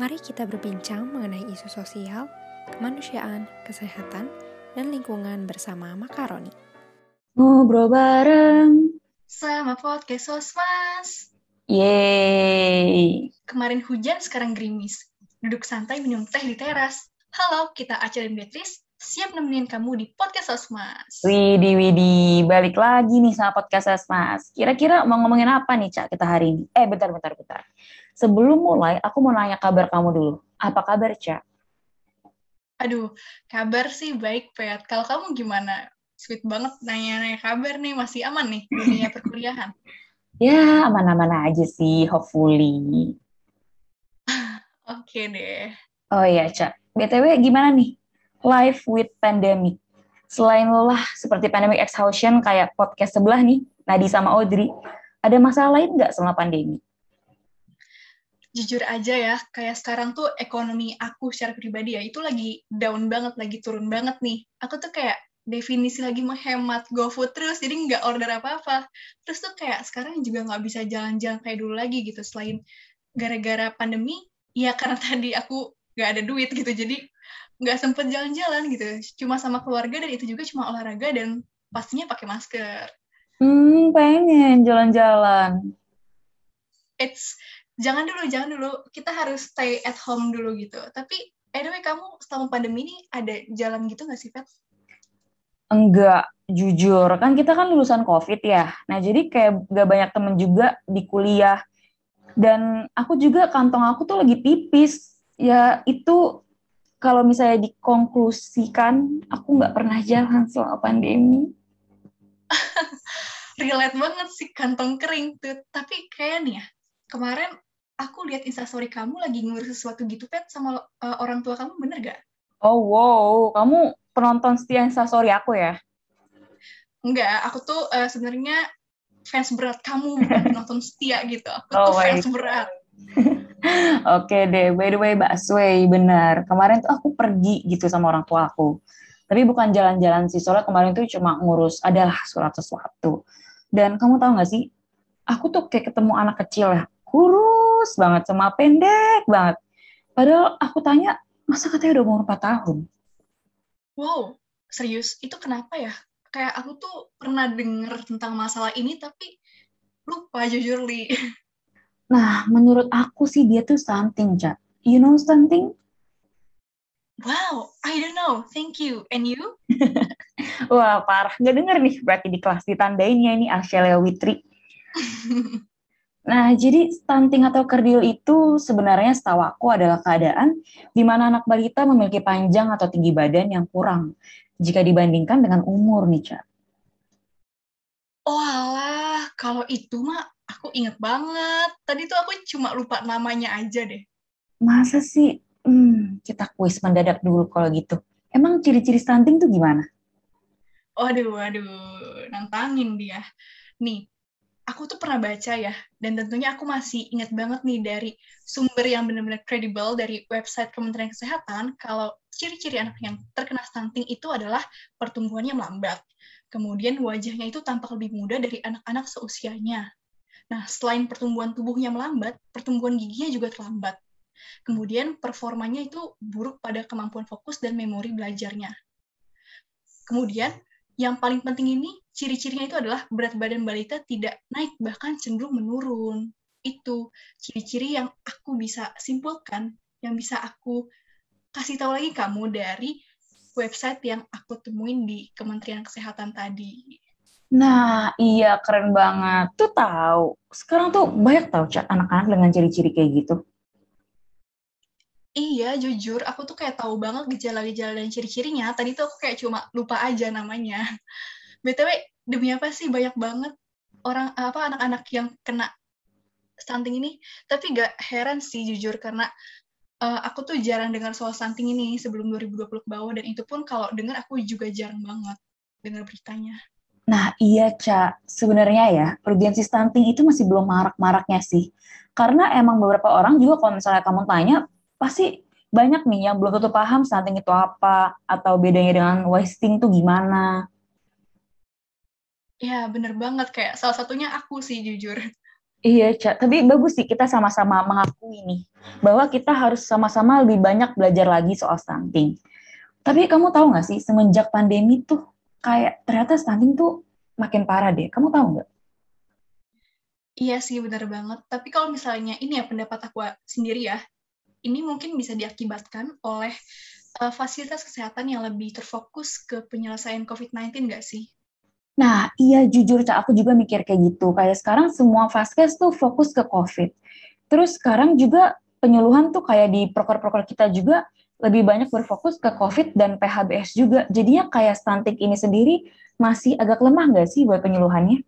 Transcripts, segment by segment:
Mari kita berbincang mengenai isu sosial, kemanusiaan, kesehatan, dan lingkungan bersama Makaroni. Ngobrol bareng. Sama podcast Sosmas. Yeay. Kemarin hujan, sekarang gerimis. Duduk santai minum teh di teras. Halo, kita Aca dan Beatrice. Siap nemenin kamu di podcast Sosmas. Widi Widi, balik lagi nih sama podcast Sosmas. Kira-kira mau ngomongin apa nih Cak kita hari ini? Eh bentar bentar bentar. Sebelum mulai, aku mau nanya kabar kamu dulu. Apa kabar Cak? Aduh, kabar sih baik, Pet. Kalau kamu gimana? Sweet banget nanya-nanya kabar nih, masih aman nih dunia perkuliahan? Ya, aman-aman aja sih, hopefully. Oke deh. Oh iya, Cak. BTW gimana nih? Life with pandemic. Selain lelah seperti pandemic exhaustion kayak podcast sebelah nih, Nadi sama Audrey, ada masalah lain nggak selama pandemi? Jujur aja ya, kayak sekarang tuh ekonomi aku secara pribadi ya, itu lagi down banget, lagi turun banget nih. Aku tuh kayak definisi lagi menghemat GoFood terus, jadi nggak order apa-apa. Terus tuh kayak sekarang juga nggak bisa jalan-jalan kayak dulu lagi gitu, selain gara-gara pandemi, ya karena tadi aku nggak ada duit gitu, jadi nggak sempet jalan-jalan gitu. Cuma sama keluarga dan itu juga cuma olahraga dan pastinya pakai masker. Hmm, pengen jalan-jalan. It's jangan dulu, jangan dulu. Kita harus stay at home dulu gitu. Tapi anyway, kamu selama pandemi ini ada jalan gitu nggak sih, Pet? Enggak, jujur. Kan kita kan lulusan COVID ya. Nah, jadi kayak gak banyak temen juga di kuliah. Dan aku juga kantong aku tuh lagi tipis. Ya itu kalau misalnya dikonklusikan, aku nggak pernah jalan selama pandemi. Relate banget sih kantong kering tuh. Tapi kayak nih ya, kemarin aku lihat instastory kamu lagi ngurus sesuatu gitu, Pet, sama uh, orang tua kamu, bener gak? Oh, wow. Kamu penonton setia instastory aku ya? Enggak, aku tuh uh, sebenarnya fans berat kamu, bukan penonton setia gitu. Aku Oh, tuh fans berat. Oke deh, by the way Mbak Sway, benar. Kemarin tuh aku pergi gitu sama orang tua aku. Tapi bukan jalan-jalan sih, soalnya kemarin tuh cuma ngurus adalah surat sesuatu. Dan kamu tahu nggak sih, aku tuh kayak ketemu anak kecil ya, kurus banget, sama pendek banget. Padahal aku tanya, masa katanya udah umur 4 tahun? Wow, serius? Itu kenapa ya? Kayak aku tuh pernah denger tentang masalah ini, tapi lupa jujur, Li. Nah, menurut aku sih dia tuh something, Cak. You know something? Wow, I don't know. Thank you. And you? Wah, parah. Nggak denger nih, berarti di kelas ditandainnya ini Arcelia Witri. Nah, jadi stunting atau kerdil itu sebenarnya setahu aku adalah keadaan di mana anak balita memiliki panjang atau tinggi badan yang kurang jika dibandingkan dengan umur nih, Ca. Oh alah, kalau itu mah aku inget banget. Tadi tuh aku cuma lupa namanya aja deh. Masa sih? Hmm, kita kuis mendadak dulu kalau gitu. Emang ciri-ciri stunting tuh gimana? Waduh, waduh, nantangin dia. Nih, aku tuh pernah baca ya, dan tentunya aku masih ingat banget nih dari sumber yang benar-benar kredibel dari website Kementerian Kesehatan, kalau ciri-ciri anak yang terkena stunting itu adalah pertumbuhannya melambat. Kemudian wajahnya itu tampak lebih muda dari anak-anak seusianya. Nah, selain pertumbuhan tubuhnya melambat, pertumbuhan giginya juga terlambat. Kemudian performanya itu buruk pada kemampuan fokus dan memori belajarnya. Kemudian yang paling penting ini ciri-cirinya itu adalah berat badan balita tidak naik bahkan cenderung menurun. Itu ciri-ciri yang aku bisa simpulkan, yang bisa aku kasih tahu lagi kamu dari website yang aku temuin di Kementerian Kesehatan tadi. Nah, iya keren banget. Tuh tahu. Sekarang tuh banyak tahu Ca, anak-anak dengan ciri-ciri kayak gitu. Iya, jujur, aku tuh kayak tahu banget gejala-gejala dan ciri-cirinya. Tadi tuh aku kayak cuma lupa aja namanya. BTW, demi apa sih banyak banget orang apa anak-anak yang kena stunting ini? Tapi gak heran sih jujur karena uh, aku tuh jarang dengar soal stunting ini sebelum 2020 ke bawah dan itu pun kalau dengar aku juga jarang banget dengar beritanya. Nah, iya, Ca. Sebenarnya ya, urgensi stunting itu masih belum marak-maraknya sih. Karena emang beberapa orang juga kalau misalnya kamu tanya, pasti banyak nih yang belum tentu paham stunting itu apa, atau bedanya dengan wasting tuh gimana. Ya, bener banget. Kayak salah satunya aku sih, jujur. Iya, Cak. Tapi bagus sih kita sama-sama mengakui nih bahwa kita harus sama-sama lebih banyak belajar lagi soal stunting. Tapi kamu tahu nggak sih semenjak pandemi tuh kayak ternyata stunting tuh makin parah deh. Kamu tahu nggak? Iya sih, benar banget. Tapi kalau misalnya ini ya pendapat aku sendiri ya, ini mungkin bisa diakibatkan oleh uh, fasilitas kesehatan yang lebih terfokus ke penyelesaian COVID-19 nggak sih? Nah, iya jujur Cak, aku juga mikir kayak gitu. Kayak sekarang semua vaskes tuh fokus ke COVID. Terus sekarang juga penyuluhan tuh kayak di proker-proker kita juga lebih banyak berfokus ke COVID dan PHBS juga. Jadinya kayak stunting ini sendiri masih agak lemah nggak sih buat penyuluhannya?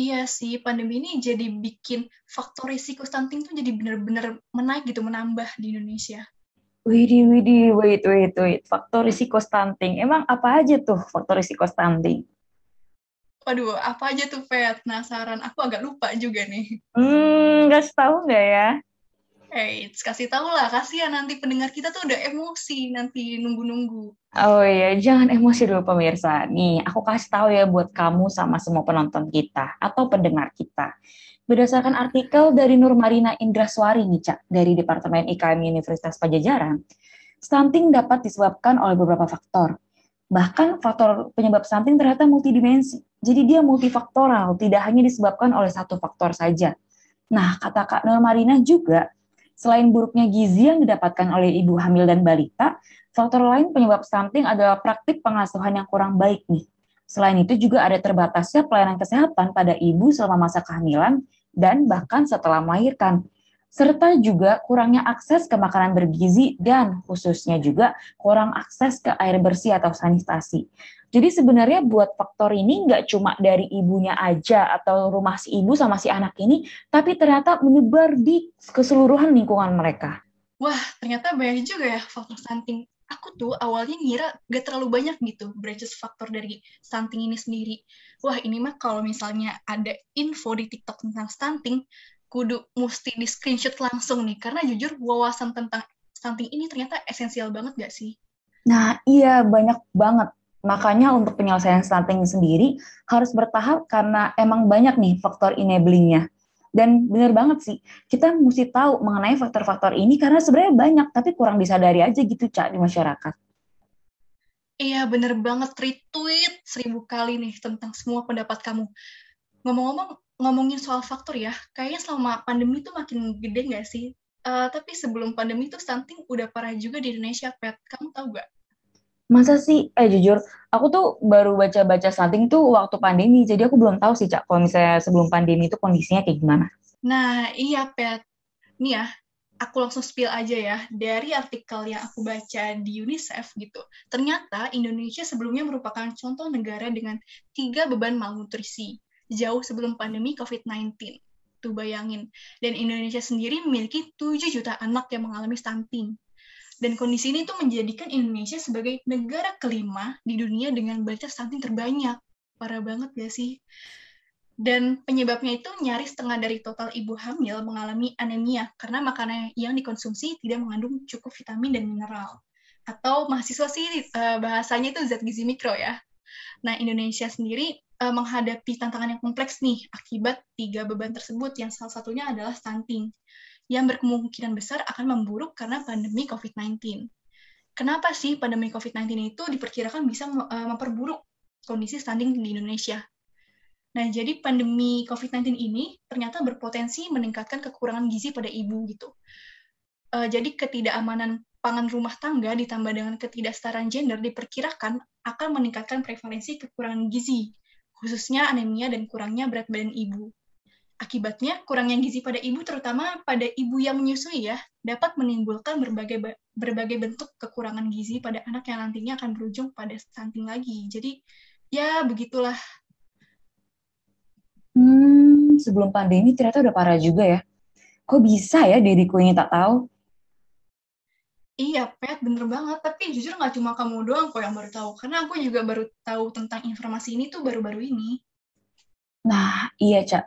Iya sih, pandemi ini jadi bikin faktor risiko stunting tuh jadi benar-benar menaik gitu, menambah di Indonesia. Widih, widih, wait, wait, wait. Faktor risiko stunting. Emang apa aja tuh faktor risiko stunting? Waduh, apa aja tuh, Pet? Penasaran. Aku agak lupa juga nih. Hmm, nggak tahu nggak ya? Hey, kasih tau lah, kasihan nanti pendengar kita tuh udah emosi nanti nunggu-nunggu. Oh iya, jangan emosi dulu pemirsa. Nih, aku kasih tahu ya buat kamu sama semua penonton kita atau pendengar kita. Berdasarkan artikel dari Nur Marina Indraswari nih, Cak, dari Departemen IKM Universitas Pajajaran, stunting dapat disebabkan oleh beberapa faktor. Bahkan faktor penyebab stunting ternyata multidimensi. Jadi dia multifaktoral, tidak hanya disebabkan oleh satu faktor saja. Nah, kata Kak Nur Marina juga, selain buruknya gizi yang didapatkan oleh ibu hamil dan balita, faktor lain penyebab stunting adalah praktik pengasuhan yang kurang baik nih. Selain itu juga ada terbatasnya pelayanan kesehatan pada ibu selama masa kehamilan dan bahkan setelah melahirkan serta juga kurangnya akses ke makanan bergizi dan khususnya juga kurang akses ke air bersih atau sanitasi. Jadi sebenarnya buat faktor ini nggak cuma dari ibunya aja atau rumah si ibu sama si anak ini, tapi ternyata menyebar di keseluruhan lingkungan mereka. Wah, ternyata banyak juga ya faktor stunting. Aku tuh awalnya ngira gak terlalu banyak gitu branches faktor dari stunting ini sendiri wah ini mah kalau misalnya ada info di TikTok tentang stunting, kudu mesti di screenshot langsung nih, karena jujur wawasan tentang stunting ini ternyata esensial banget gak sih? Nah iya banyak banget. Makanya untuk penyelesaian stunting sendiri harus bertahap karena emang banyak nih faktor enablingnya. Dan benar banget sih, kita mesti tahu mengenai faktor-faktor ini karena sebenarnya banyak, tapi kurang disadari aja gitu, Cak, di masyarakat. Iya, bener banget. Retweet seribu kali nih tentang semua pendapat kamu. Ngomong-ngomong, ngomongin soal faktor ya, kayaknya selama pandemi tuh makin gede nggak sih? Uh, tapi sebelum pandemi tuh stunting udah parah juga di Indonesia, Pet. Kamu tahu nggak? Masa sih? Eh, jujur, aku tuh baru baca-baca stunting tuh waktu pandemi, jadi aku belum tahu sih, Cak, kalau misalnya sebelum pandemi itu kondisinya kayak gimana. Nah, iya, Pet. Nih ya, aku langsung spill aja ya dari artikel yang aku baca di UNICEF gitu. Ternyata Indonesia sebelumnya merupakan contoh negara dengan tiga beban malnutrisi jauh sebelum pandemi COVID-19. Tuh bayangin. Dan Indonesia sendiri memiliki 7 juta anak yang mengalami stunting. Dan kondisi ini tuh menjadikan Indonesia sebagai negara kelima di dunia dengan baca stunting terbanyak. Parah banget gak sih? dan penyebabnya itu nyaris setengah dari total ibu hamil mengalami anemia karena makanan yang dikonsumsi tidak mengandung cukup vitamin dan mineral. Atau mahasiswa sih uh, bahasanya itu zat gizi mikro ya. Nah, Indonesia sendiri uh, menghadapi tantangan yang kompleks nih akibat tiga beban tersebut yang salah satunya adalah stunting yang berkemungkinan besar akan memburuk karena pandemi COVID-19. Kenapa sih pandemi COVID-19 itu diperkirakan bisa uh, memperburuk kondisi stunting di Indonesia? Nah, jadi pandemi COVID-19 ini ternyata berpotensi meningkatkan kekurangan gizi pada ibu gitu. Uh, jadi ketidakamanan pangan rumah tangga ditambah dengan ketidaksetaraan gender diperkirakan akan meningkatkan prevalensi kekurangan gizi, khususnya anemia dan kurangnya berat badan ibu. Akibatnya, kurangnya gizi pada ibu, terutama pada ibu yang menyusui ya, dapat menimbulkan berbagai berbagai bentuk kekurangan gizi pada anak yang nantinya akan berujung pada stunting lagi. Jadi, ya begitulah Hmm, sebelum pandemi ternyata udah parah juga ya. Kok bisa ya diriku ini tak tahu? Iya, Pet, bener banget. Tapi jujur nggak cuma kamu doang kok yang baru tahu. Karena aku juga baru tahu tentang informasi ini tuh baru-baru ini. Nah, iya, Cak.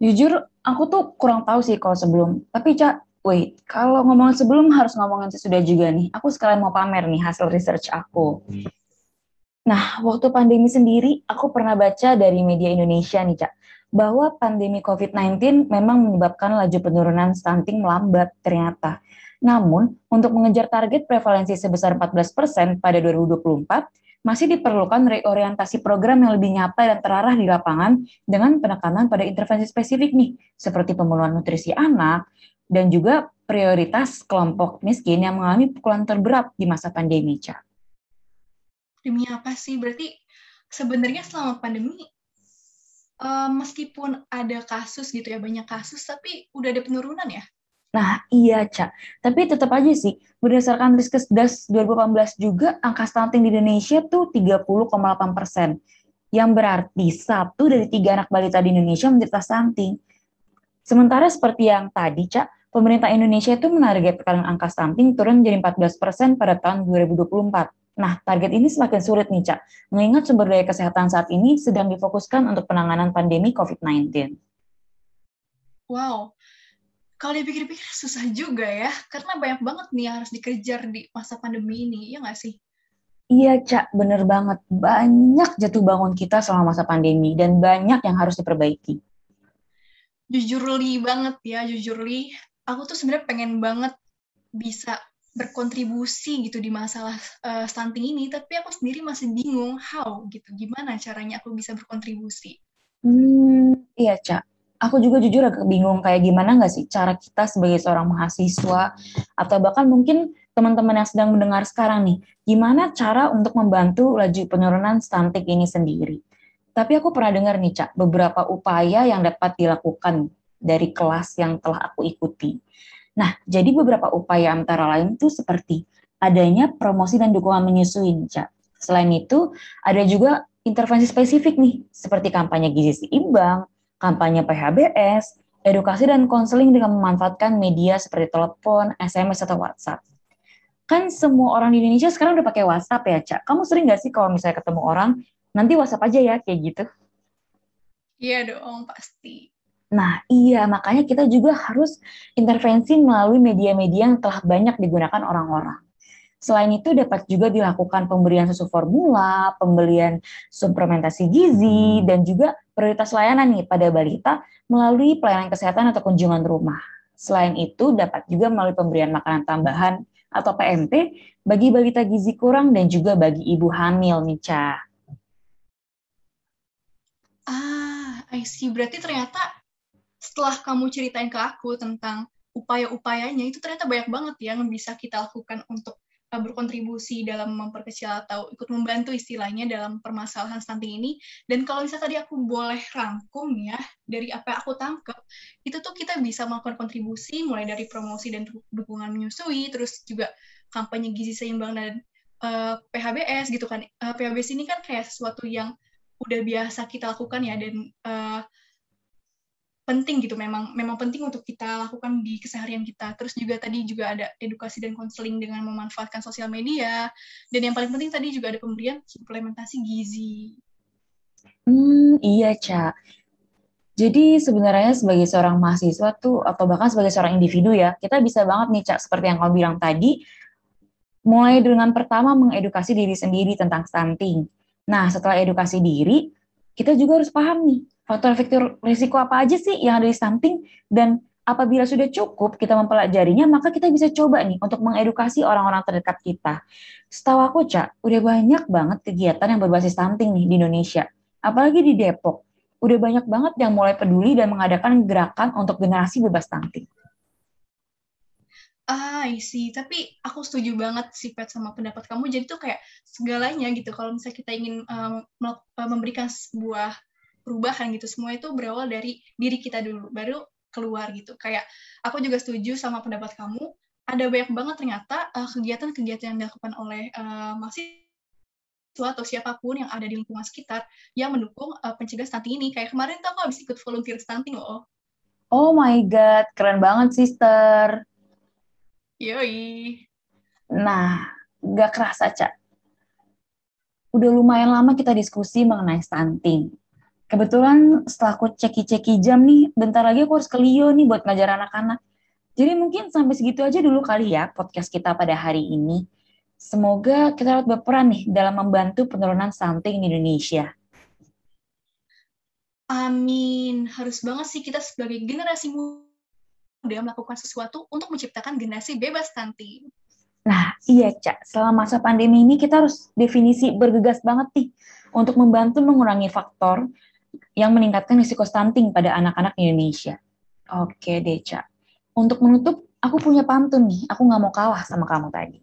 Jujur, aku tuh kurang tahu sih kalau sebelum. Tapi, Cak, wait. Kalau ngomongin sebelum, harus ngomongin sesudah juga nih. Aku sekalian mau pamer nih hasil research aku. Nah, waktu pandemi sendiri, aku pernah baca dari media Indonesia nih, Cak bahwa pandemi COVID-19 memang menyebabkan laju penurunan stunting melambat ternyata. Namun, untuk mengejar target prevalensi sebesar 14% pada 2024, masih diperlukan reorientasi program yang lebih nyata dan terarah di lapangan dengan penekanan pada intervensi spesifik nih, seperti pemenuhan nutrisi anak, dan juga prioritas kelompok miskin yang mengalami pukulan terberat di masa pandemi, Cak. Demi apa sih? Berarti sebenarnya selama pandemi uh, meskipun ada kasus gitu ya banyak kasus tapi udah ada penurunan ya Nah, iya, Cak. Tapi tetap aja sih, berdasarkan Riskesdas 2018 juga, angka stunting di Indonesia tuh 30,8 persen. Yang berarti satu dari tiga anak balita di Indonesia menderita stunting. Sementara seperti yang tadi, Cak, pemerintah Indonesia itu menargetkan angka stunting turun menjadi 14 persen pada tahun 2024. Nah, target ini semakin sulit nih, Cak, mengingat sumber daya kesehatan saat ini sedang difokuskan untuk penanganan pandemi COVID-19. Wow, kalau dipikir-pikir susah juga ya, karena banyak banget nih yang harus dikejar di masa pandemi ini, ya nggak sih? Iya, Cak, bener banget. Banyak jatuh bangun kita selama masa pandemi, dan banyak yang harus diperbaiki. Jujur li banget ya, jujur li. Aku tuh sebenarnya pengen banget bisa berkontribusi gitu di masalah uh, stunting ini, tapi aku sendiri masih bingung how gitu, gimana caranya aku bisa berkontribusi. Hmm, iya Cak. Aku juga jujur agak bingung kayak gimana nggak sih cara kita sebagai seorang mahasiswa atau bahkan mungkin teman-teman yang sedang mendengar sekarang nih, gimana cara untuk membantu laju penurunan stunting ini sendiri. Tapi aku pernah dengar nih Cak, beberapa upaya yang dapat dilakukan dari kelas yang telah aku ikuti. Nah, jadi beberapa upaya antara lain itu seperti adanya promosi dan dukungan menyusui, Cak. Selain itu, ada juga intervensi spesifik nih, seperti kampanye gizi seimbang, kampanye PHBS, edukasi dan konseling dengan memanfaatkan media seperti telepon, SMS, atau WhatsApp. Kan semua orang di Indonesia sekarang udah pakai WhatsApp ya, Cak. Kamu sering nggak sih kalau misalnya ketemu orang, nanti WhatsApp aja ya, kayak gitu? Iya dong, pasti. Nah, iya, makanya kita juga harus intervensi melalui media-media yang telah banyak digunakan orang-orang. Selain itu dapat juga dilakukan pemberian susu formula, pembelian suplementasi gizi, dan juga prioritas layanan nih pada balita melalui pelayanan kesehatan atau kunjungan rumah. Selain itu dapat juga melalui pemberian makanan tambahan atau PMT bagi balita gizi kurang dan juga bagi ibu hamil, Mica. Ah, I see. Berarti ternyata setelah kamu ceritain ke aku tentang upaya-upayanya itu ternyata banyak banget ya yang bisa kita lakukan untuk berkontribusi dalam memperkecil atau ikut membantu istilahnya dalam permasalahan stunting ini. Dan kalau misalnya tadi aku boleh rangkum ya dari apa yang aku tangkap, itu tuh kita bisa melakukan kontribusi mulai dari promosi dan dukungan menyusui, terus juga kampanye gizi seimbang dan uh, PHBS gitu kan. Uh, PHBS ini kan kayak sesuatu yang udah biasa kita lakukan ya dan uh, penting gitu memang memang penting untuk kita lakukan di keseharian kita. Terus juga tadi juga ada edukasi dan konseling dengan memanfaatkan sosial media. Dan yang paling penting tadi juga ada pemberian suplementasi gizi. Hmm iya cak jadi sebenarnya sebagai seorang mahasiswa tuh atau bahkan sebagai seorang individu ya kita bisa banget nih cak seperti yang kamu bilang tadi mulai dengan pertama mengedukasi diri sendiri tentang stunting. Nah setelah edukasi diri kita juga harus paham nih faktor-faktor risiko apa aja sih yang ada di stunting dan apabila sudah cukup kita mempelajarinya maka kita bisa coba nih untuk mengedukasi orang-orang terdekat kita. Setahu aku Cak, udah banyak banget kegiatan yang berbasis stunting nih di Indonesia. Apalagi di Depok. Udah banyak banget yang mulai peduli dan mengadakan gerakan untuk generasi bebas stunting. Ah, sih. Tapi aku setuju banget sih Pet sama pendapat kamu. Jadi tuh kayak segalanya gitu. Kalau misalnya kita ingin um, memberikan sebuah perubahan gitu. Semua itu berawal dari diri kita dulu baru keluar gitu. Kayak aku juga setuju sama pendapat kamu. Ada banyak banget ternyata eh, kegiatan-kegiatan yang dilakukan oleh uh, mahasiswa atau siapa pun yang ada di lingkungan sekitar yang mendukung uh, pencegahan stunting ini. Kayak kemarin tuh aku habis ikut volunteer stunting loh. Oh my god keren banget sister. Yoi. Nah gak kerasa cak udah lumayan lama kita diskusi mengenai stunting Kebetulan setelah aku ceki-ceki jam nih, bentar lagi aku harus ke Lio nih buat ngajar anak-anak. Jadi mungkin sampai segitu aja dulu kali ya podcast kita pada hari ini. Semoga kita dapat berperan nih dalam membantu penurunan stunting di Indonesia. Amin. Harus banget sih kita sebagai generasi muda melakukan sesuatu untuk menciptakan generasi bebas stunting. Nah, iya, Cak. Selama masa pandemi ini kita harus definisi bergegas banget nih untuk membantu mengurangi faktor yang meningkatkan risiko stunting pada anak-anak Indonesia. Oke deh, Cak. Untuk menutup, aku punya pantun nih. Aku nggak mau kalah sama kamu tadi.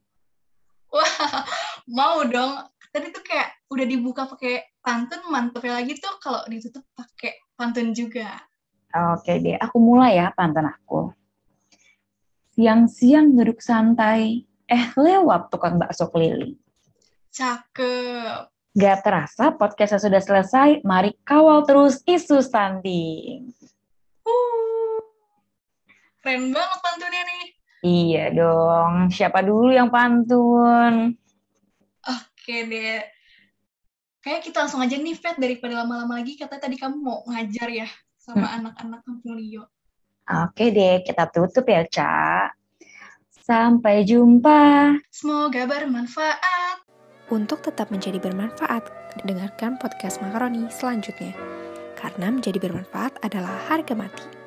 Wah, mau dong. Tadi tuh kayak udah dibuka pakai pantun, mantepnya lagi tuh kalau ditutup pakai pantun juga. Oke deh, aku mulai ya pantun aku. Siang-siang duduk santai, eh lewat tukang bakso keliling. Cakep. Gak terasa podcastnya sudah selesai, mari kawal terus isu stunting. Uh, keren banget pantunnya nih. Iya dong, siapa dulu yang pantun? Oke deh. Kayak kita langsung aja nih, Fat, daripada lama-lama lagi. Kata tadi kamu mau ngajar ya sama anak-anak kampung Lio. Oke deh, kita tutup ya, Ca. Sampai jumpa. Semoga bermanfaat. Untuk tetap menjadi bermanfaat, dengarkan podcast Makaroni selanjutnya. Karena menjadi bermanfaat adalah harga mati.